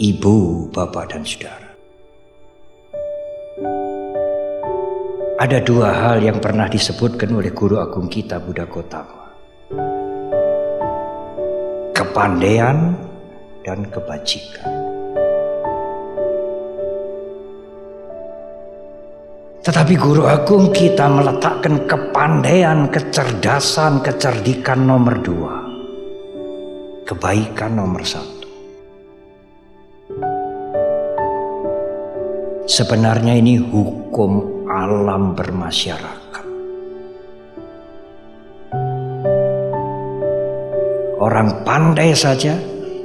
ibu, bapak, dan saudara. Ada dua hal yang pernah disebutkan oleh guru agung kita Buddha Gotama. Kepandaian dan kebajikan. Tetapi guru agung kita meletakkan kepandaian, kecerdasan, kecerdikan nomor dua. Kebaikan nomor satu. Sebenarnya ini hukum alam bermasyarakat. Orang pandai saja,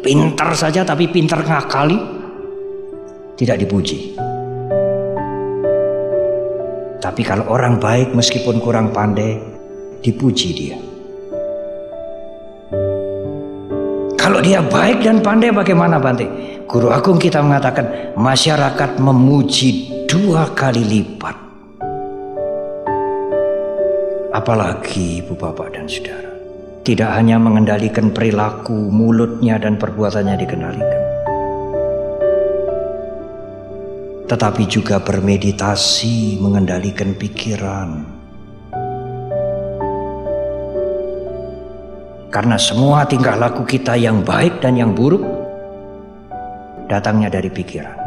pintar saja tapi pintar ngakali, tidak dipuji. Tapi kalau orang baik meskipun kurang pandai, dipuji dia. Kalau dia baik dan pandai bagaimana Bante? Guru Agung kita mengatakan masyarakat memuji dua kali lipat. Apalagi ibu bapak dan saudara. Tidak hanya mengendalikan perilaku, mulutnya dan perbuatannya dikendalikan. Tetapi juga bermeditasi mengendalikan pikiran, Karena semua tingkah laku kita yang baik dan yang buruk datangnya dari pikiran.